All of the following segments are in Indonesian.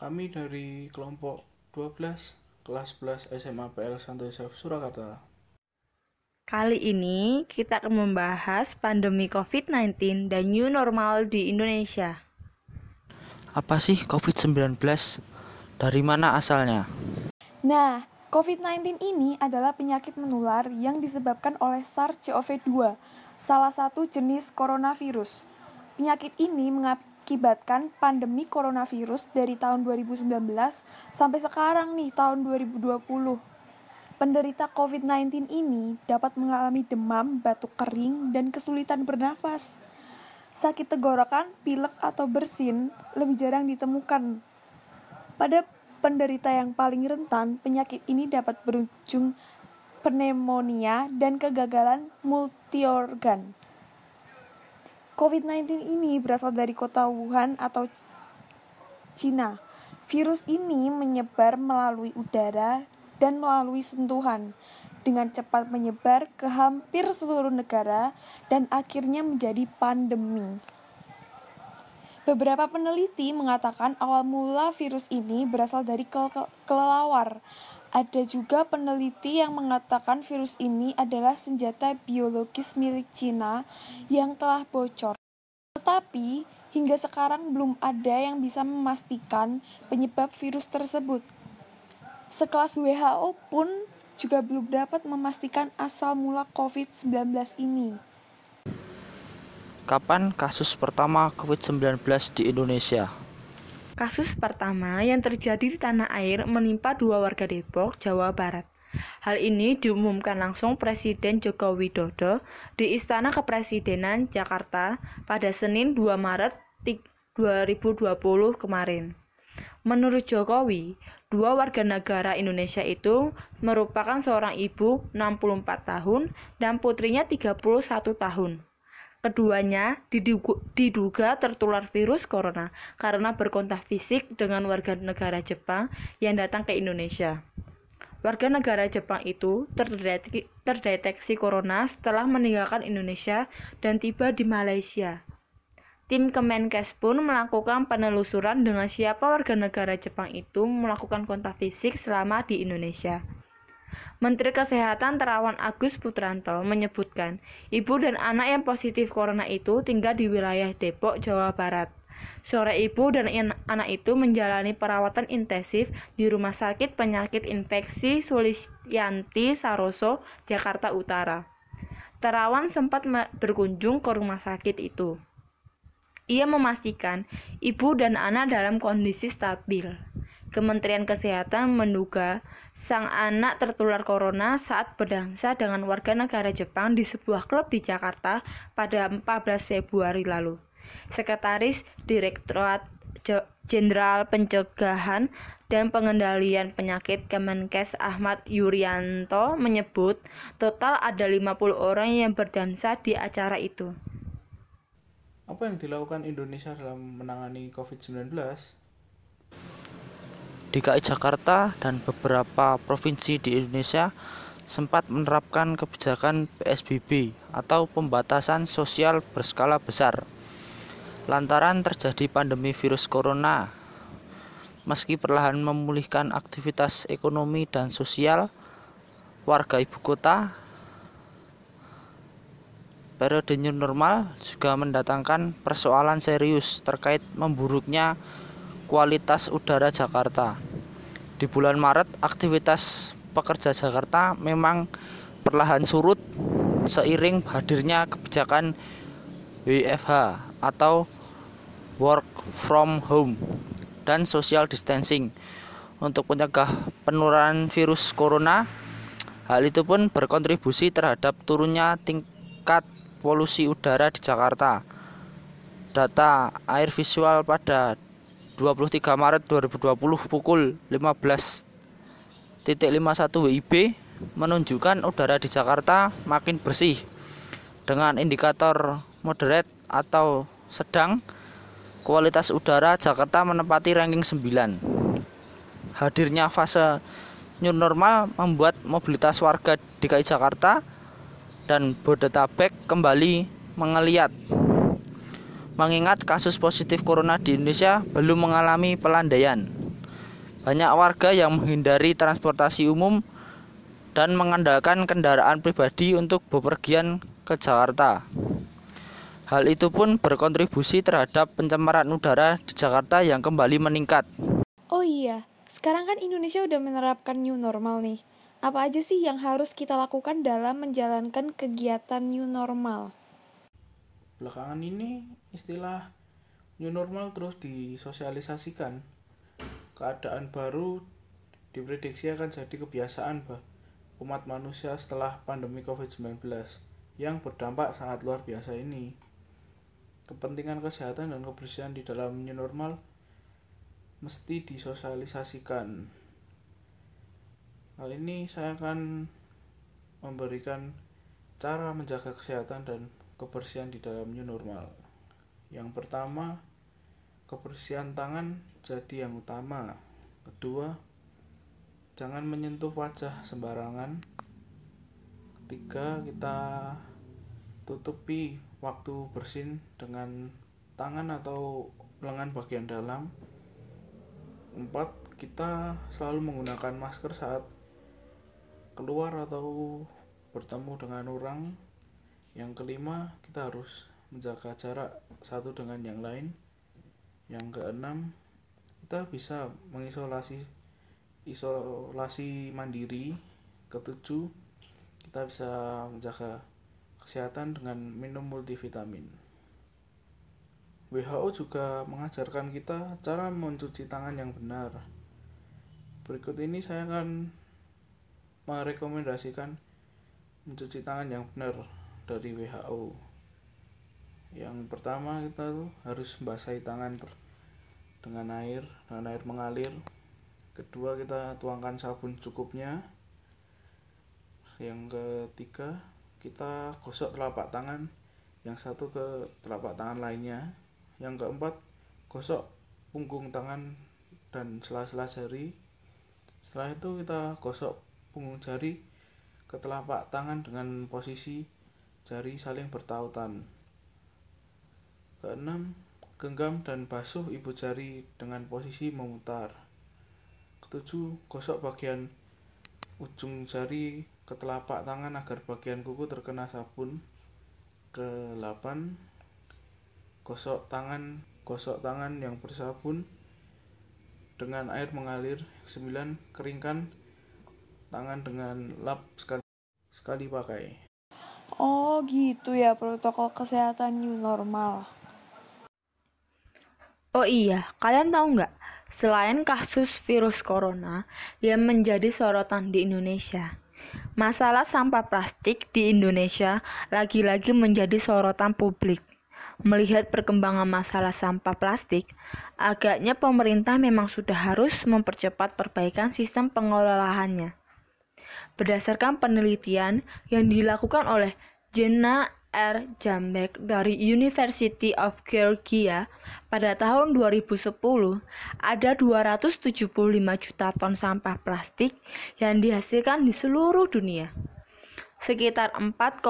Kami dari kelompok 12 kelas 11 SMA PL Santo Yosef Surakarta. Kali ini kita akan membahas pandemi COVID-19 dan new normal di Indonesia. Apa sih COVID-19? Dari mana asalnya? Nah, COVID-19 ini adalah penyakit menular yang disebabkan oleh SARS-CoV-2, salah satu jenis coronavirus. Penyakit ini mengakibatkan pandemi coronavirus dari tahun 2019 sampai sekarang nih tahun 2020. Penderita COVID-19 ini dapat mengalami demam, batuk kering, dan kesulitan bernafas. Sakit tenggorokan, pilek, atau bersin lebih jarang ditemukan. Pada penderita yang paling rentan, penyakit ini dapat berujung pneumonia dan kegagalan multiorgan. COVID-19 ini berasal dari kota Wuhan atau Cina. Virus ini menyebar melalui udara dan melalui sentuhan dengan cepat menyebar ke hampir seluruh negara dan akhirnya menjadi pandemi. Beberapa peneliti mengatakan awal mula virus ini berasal dari ke kelelawar. Ada juga peneliti yang mengatakan virus ini adalah senjata biologis milik Cina yang telah bocor. Tetapi hingga sekarang belum ada yang bisa memastikan penyebab virus tersebut. Sekelas WHO pun juga belum dapat memastikan asal mula COVID-19 ini. Kapan kasus pertama COVID-19 di Indonesia? Kasus pertama yang terjadi di tanah air menimpa dua warga Depok, Jawa Barat. Hal ini diumumkan langsung Presiden Joko Widodo di Istana Kepresidenan Jakarta pada Senin 2 Maret 2020 kemarin. Menurut Jokowi, dua warga negara Indonesia itu merupakan seorang ibu 64 tahun dan putrinya 31 tahun. Keduanya diduga tertular virus corona karena berkontak fisik dengan warga negara Jepang yang datang ke Indonesia. Warga negara Jepang itu terdeteksi corona setelah meninggalkan Indonesia dan tiba di Malaysia. Tim Kemenkes pun melakukan penelusuran dengan siapa warga negara Jepang itu melakukan kontak fisik selama di Indonesia. Menteri Kesehatan Terawan Agus Putranto menyebutkan, ibu dan anak yang positif corona itu tinggal di wilayah Depok, Jawa Barat. Sore ibu dan anak itu menjalani perawatan intensif di Rumah Sakit Penyakit Infeksi Sulistianti Saroso, Jakarta Utara. Terawan sempat berkunjung ke rumah sakit itu. Ia memastikan ibu dan anak dalam kondisi stabil. Kementerian Kesehatan menduga sang anak tertular corona saat berdansa dengan warga negara Jepang di sebuah klub di Jakarta pada 14 Februari lalu. Sekretaris Direktorat Jenderal Pencegahan dan Pengendalian Penyakit Kemenkes Ahmad Yuryanto menyebut total ada 50 orang yang berdansa di acara itu. Apa yang dilakukan Indonesia dalam menangani COVID-19? DKI Jakarta dan beberapa provinsi di Indonesia sempat menerapkan kebijakan PSBB atau pembatasan sosial berskala besar. Lantaran terjadi pandemi virus corona, meski perlahan memulihkan aktivitas ekonomi dan sosial warga ibu kota periode new normal juga mendatangkan persoalan serius terkait memburuknya kualitas udara Jakarta. Di bulan Maret, aktivitas pekerja Jakarta memang perlahan surut seiring hadirnya kebijakan WFH atau work from home dan social distancing untuk mencegah penularan virus corona. Hal itu pun berkontribusi terhadap turunnya tingkat polusi udara di Jakarta. Data air visual pada 23 Maret 2020 pukul 15.51 WIB menunjukkan udara di Jakarta makin bersih dengan indikator moderate atau sedang kualitas udara Jakarta menempati ranking 9. Hadirnya fase new normal membuat mobilitas warga DKI Jakarta dan Bodetabek kembali mengeliat. Mengingat kasus positif corona di Indonesia belum mengalami pelandaian. banyak warga yang menghindari transportasi umum dan mengandalkan kendaraan pribadi untuk bepergian ke Jakarta. Hal itu pun berkontribusi terhadap pencemaran udara di Jakarta yang kembali meningkat. Oh iya, sekarang kan Indonesia udah menerapkan new normal nih. Apa aja sih yang harus kita lakukan dalam menjalankan kegiatan new normal? Belakangan ini istilah new normal terus disosialisasikan keadaan baru diprediksi akan jadi kebiasaan bah umat manusia setelah pandemi COVID-19 yang berdampak sangat luar biasa ini. Kepentingan kesehatan dan kebersihan di dalam new normal mesti disosialisasikan. Hal ini saya akan memberikan cara menjaga kesehatan dan kebersihan di dalam new normal. Yang pertama, kebersihan tangan jadi yang utama. Kedua, jangan menyentuh wajah sembarangan. Ketiga, kita tutupi waktu bersin dengan tangan atau lengan bagian dalam. Empat, kita selalu menggunakan masker saat keluar atau bertemu dengan orang. Yang kelima, kita harus menjaga jarak satu dengan yang lain. Yang keenam kita bisa mengisolasi isolasi mandiri. Ketujuh kita bisa menjaga kesehatan dengan minum multivitamin. WHO juga mengajarkan kita cara mencuci tangan yang benar. Berikut ini saya akan merekomendasikan mencuci tangan yang benar dari WHO yang pertama kita tuh harus membasahi tangan dengan air dengan air mengalir. Kedua kita tuangkan sabun cukupnya. Yang ketiga kita gosok telapak tangan. Yang satu ke telapak tangan lainnya. Yang keempat gosok punggung tangan dan sela-sela jari. Setelah itu kita gosok punggung jari ke telapak tangan dengan posisi jari saling bertautan keenam Genggam dan basuh ibu jari dengan posisi memutar. Ketujuh, gosok bagian ujung jari ke telapak tangan agar bagian kuku terkena sabun. Ke-8, gosok tangan gosok tangan yang bersabun dengan air mengalir. 9, keringkan tangan dengan lap sekali sekali pakai. Oh, gitu ya protokol kesehatan new normal. Oh iya, kalian tahu nggak? Selain kasus virus corona yang menjadi sorotan di Indonesia, masalah sampah plastik di Indonesia lagi-lagi menjadi sorotan publik. Melihat perkembangan masalah sampah plastik, agaknya pemerintah memang sudah harus mempercepat perbaikan sistem pengelolaannya. Berdasarkan penelitian yang dilakukan oleh Jenna R. Jambek dari University of Georgia pada tahun 2010 ada 275 juta ton sampah plastik yang dihasilkan di seluruh dunia. Sekitar 4,8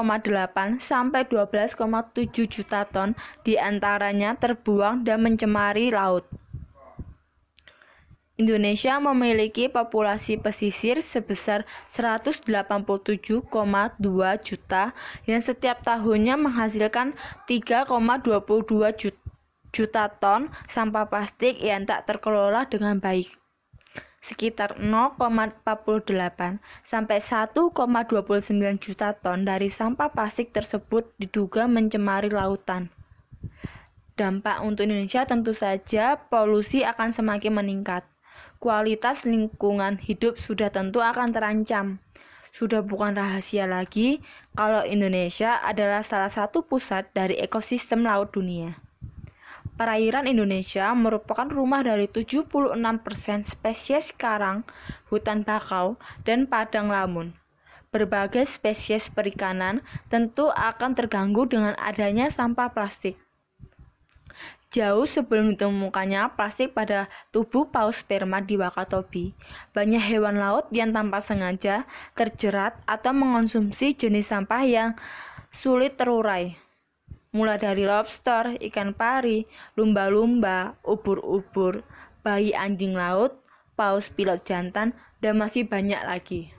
sampai 12,7 juta ton di antaranya terbuang dan mencemari laut. Indonesia memiliki populasi pesisir sebesar 187,2 juta yang setiap tahunnya menghasilkan 3,22 juta ton sampah plastik yang tak terkelola dengan baik. Sekitar 0,48 sampai 1,29 juta ton dari sampah plastik tersebut diduga mencemari lautan. Dampak untuk Indonesia tentu saja polusi akan semakin meningkat kualitas lingkungan hidup sudah tentu akan terancam. Sudah bukan rahasia lagi kalau Indonesia adalah salah satu pusat dari ekosistem laut dunia. Perairan Indonesia merupakan rumah dari 76% spesies karang, hutan bakau, dan padang lamun. Berbagai spesies perikanan tentu akan terganggu dengan adanya sampah plastik. Jauh sebelum ditemukannya plastik pada tubuh paus sperma di Wakatobi, banyak hewan laut yang tanpa sengaja terjerat atau mengonsumsi jenis sampah yang sulit terurai. Mulai dari lobster, ikan pari, lumba-lumba, ubur-ubur, bayi anjing laut, paus pilot jantan, dan masih banyak lagi.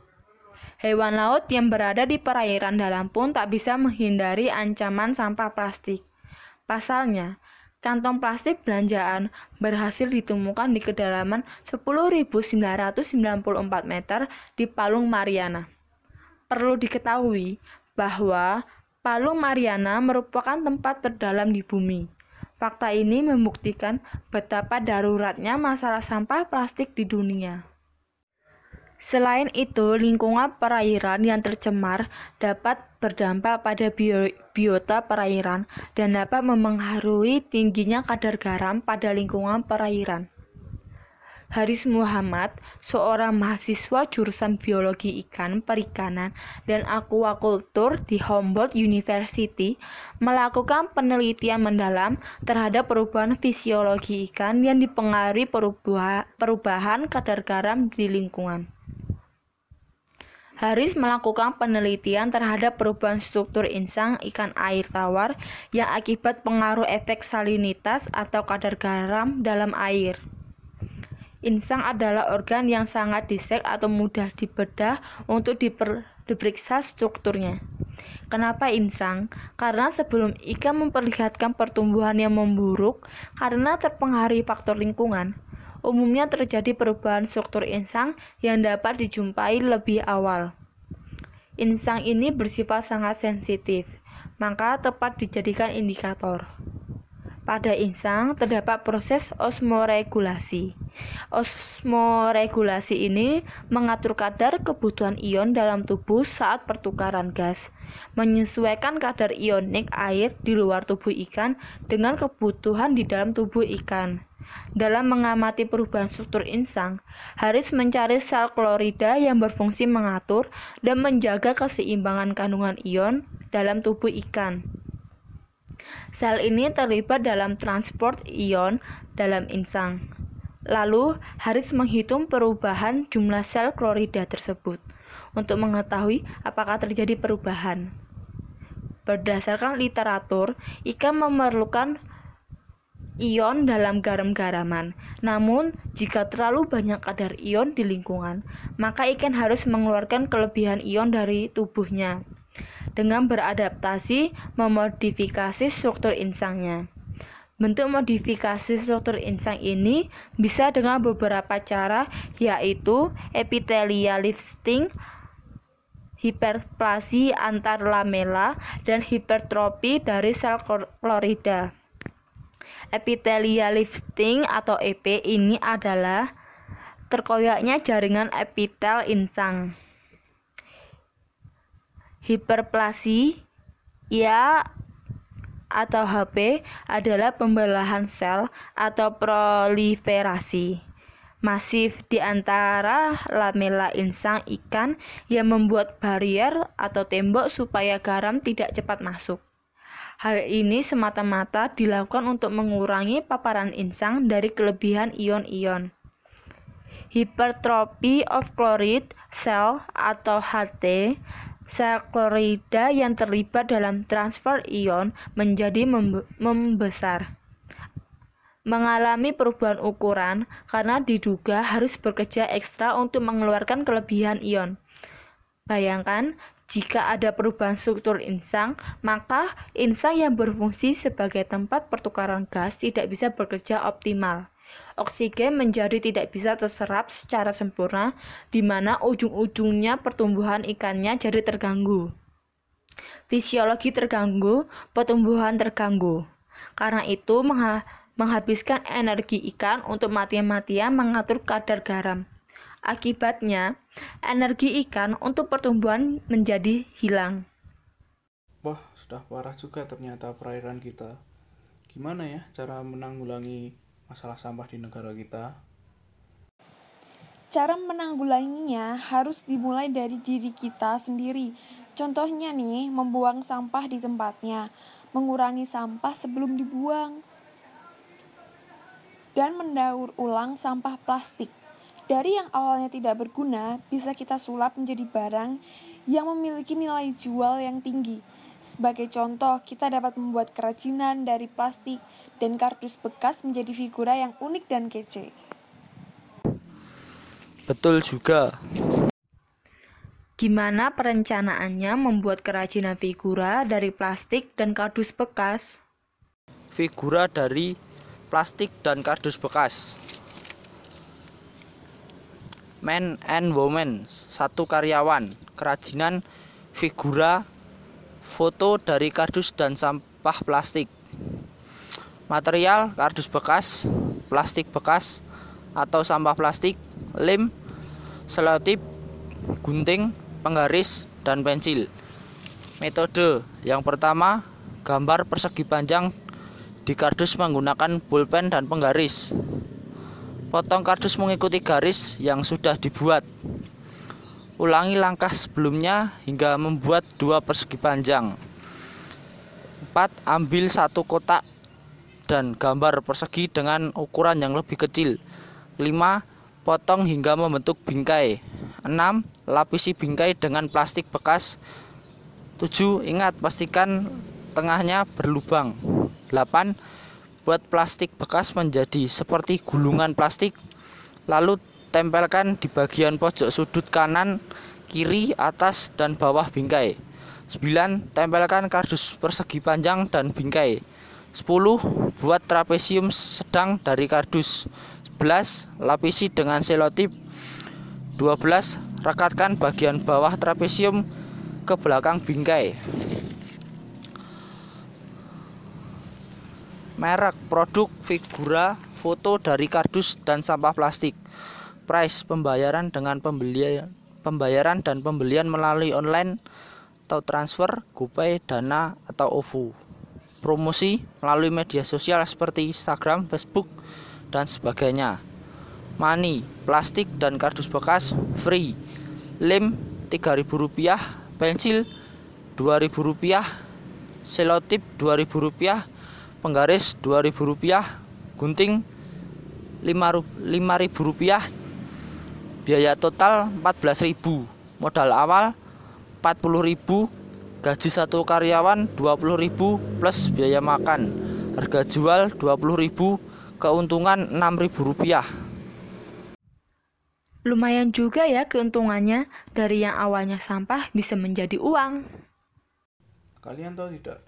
Hewan laut yang berada di perairan dalam pun tak bisa menghindari ancaman sampah plastik. Pasalnya, kantong plastik belanjaan berhasil ditemukan di kedalaman 10.994 meter di Palung Mariana. Perlu diketahui bahwa Palung Mariana merupakan tempat terdalam di bumi. Fakta ini membuktikan betapa daruratnya masalah sampah plastik di dunia. Selain itu, lingkungan perairan yang tercemar dapat berdampak pada bio biota perairan dan dapat memengaruhi tingginya kadar garam pada lingkungan perairan. Haris Muhammad, seorang mahasiswa jurusan biologi ikan, perikanan, dan aquaculture di Humboldt University, melakukan penelitian mendalam terhadap perubahan fisiologi ikan yang dipengaruhi perubahan kadar garam di lingkungan. Haris melakukan penelitian terhadap perubahan struktur insang ikan air tawar yang akibat pengaruh efek salinitas atau kadar garam dalam air. Insang adalah organ yang sangat disek atau mudah dibedah untuk diper, diperiksa strukturnya. Kenapa insang? Karena sebelum ikan memperlihatkan pertumbuhan yang memburuk karena terpengaruhi faktor lingkungan, umumnya terjadi perubahan struktur insang yang dapat dijumpai lebih awal. Insang ini bersifat sangat sensitif, maka tepat dijadikan indikator. Pada insang terdapat proses osmoregulasi. Osmoregulasi ini mengatur kadar kebutuhan ion dalam tubuh saat pertukaran gas, menyesuaikan kadar ionik air di luar tubuh ikan dengan kebutuhan di dalam tubuh ikan. Dalam mengamati perubahan struktur insang, Haris mencari sel klorida yang berfungsi mengatur dan menjaga keseimbangan kandungan ion dalam tubuh ikan. Sel ini terlibat dalam transport ion dalam insang. Lalu, Haris menghitung perubahan jumlah sel klorida tersebut untuk mengetahui apakah terjadi perubahan. Berdasarkan literatur, ikan memerlukan ion dalam garam-garaman. Namun, jika terlalu banyak kadar ion di lingkungan, maka ikan harus mengeluarkan kelebihan ion dari tubuhnya dengan beradaptasi memodifikasi struktur insangnya. Bentuk modifikasi struktur insang ini bisa dengan beberapa cara yaitu epithelial lifting, hiperplasi antar lamela, dan hipertrofi dari sel klorida. Epithelial lifting atau EP ini adalah terkoyaknya jaringan epitel insang. Hiperplasi ya atau HP adalah pembelahan sel atau proliferasi masif di antara lamela insang ikan yang membuat barrier atau tembok supaya garam tidak cepat masuk. Hal ini semata-mata dilakukan untuk mengurangi paparan insang dari kelebihan ion-ion. Hypertrophy of chloride cell atau HT sel klorida yang terlibat dalam transfer ion menjadi membesar mengalami perubahan ukuran karena diduga harus bekerja ekstra untuk mengeluarkan kelebihan ion. Bayangkan, jika ada perubahan struktur insang, maka insang yang berfungsi sebagai tempat pertukaran gas tidak bisa bekerja optimal oksigen menjadi tidak bisa terserap secara sempurna, di mana ujung-ujungnya pertumbuhan ikannya jadi terganggu. Fisiologi terganggu, pertumbuhan terganggu. Karena itu, menghabiskan energi ikan untuk mati-matian mengatur kadar garam. Akibatnya, energi ikan untuk pertumbuhan menjadi hilang. Wah, sudah parah juga ternyata perairan kita. Gimana ya cara menanggulangi masalah sampah di negara kita? Cara menanggulanginya harus dimulai dari diri kita sendiri. Contohnya nih, membuang sampah di tempatnya, mengurangi sampah sebelum dibuang, dan mendaur ulang sampah plastik. Dari yang awalnya tidak berguna, bisa kita sulap menjadi barang yang memiliki nilai jual yang tinggi sebagai contoh, kita dapat membuat kerajinan dari plastik dan kardus bekas menjadi figura yang unik dan kece. Betul juga. Gimana perencanaannya membuat kerajinan figura dari plastik dan kardus bekas? Figura dari plastik dan kardus bekas. Man and Woman, satu karyawan, kerajinan figura foto dari kardus dan sampah plastik. Material kardus bekas, plastik bekas atau sampah plastik, lem, selotip, gunting, penggaris, dan pensil. Metode yang pertama, gambar persegi panjang di kardus menggunakan pulpen dan penggaris. Potong kardus mengikuti garis yang sudah dibuat. Ulangi langkah sebelumnya hingga membuat dua persegi panjang. 4. Ambil satu kotak dan gambar persegi dengan ukuran yang lebih kecil. 5. Potong hingga membentuk bingkai. 6. Lapisi bingkai dengan plastik bekas. 7. Ingat pastikan tengahnya berlubang. 8 Buat plastik bekas menjadi seperti gulungan plastik, lalu tempelkan di bagian pojok sudut kanan, kiri, atas, dan bawah bingkai. 9. Tempelkan kardus persegi panjang dan bingkai. 10. Buat trapesium sedang dari kardus. 11. Lapisi dengan selotip. 12. Rekatkan bagian bawah trapesium ke belakang bingkai. Merek, produk, figura, foto dari kardus dan sampah plastik. Price pembayaran dengan pembelian pembayaran dan pembelian melalui online atau transfer, GoPay, Dana atau OVO. Promosi melalui media sosial seperti Instagram, Facebook, dan sebagainya. Money, plastik dan kardus bekas free. Lem Rp3.000, pensil Rp2.000, selotip Rp2.000, penggaris Rp2.000, gunting Rp5.000, biaya total Rp14.000, modal awal Rp40.000, gaji satu karyawan Rp20.000 plus biaya makan, harga jual Rp20.000, keuntungan Rp6.000. Lumayan juga ya keuntungannya dari yang awalnya sampah bisa menjadi uang. Kalian tahu tidak,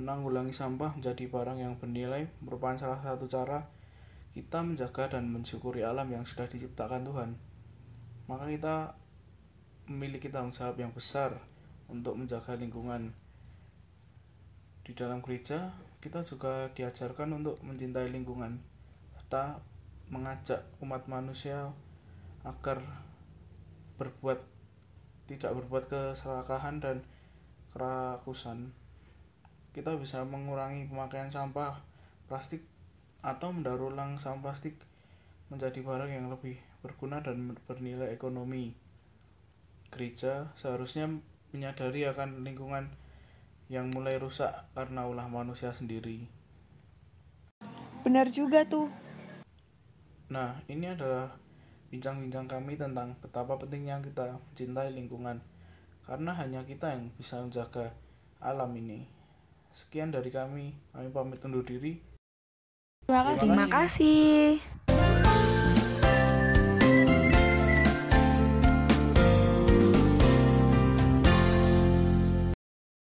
menanggulangi sampah menjadi barang yang bernilai merupakan salah satu cara kita menjaga dan mensyukuri alam yang sudah diciptakan Tuhan. Maka kita memiliki tanggung jawab yang besar untuk menjaga lingkungan. Di dalam gereja, kita juga diajarkan untuk mencintai lingkungan serta mengajak umat manusia agar berbuat tidak berbuat keserakahan dan kerakusan kita bisa mengurangi pemakaian sampah plastik atau mendaur ulang sampah plastik menjadi barang yang lebih berguna dan bernilai ekonomi. Gereja seharusnya menyadari akan lingkungan yang mulai rusak karena ulah manusia sendiri. Benar juga tuh. Nah, ini adalah bincang-bincang kami tentang betapa pentingnya kita mencintai lingkungan karena hanya kita yang bisa menjaga alam ini. Sekian dari kami, kami pamit undur diri. Terima kasih. Terima kasih.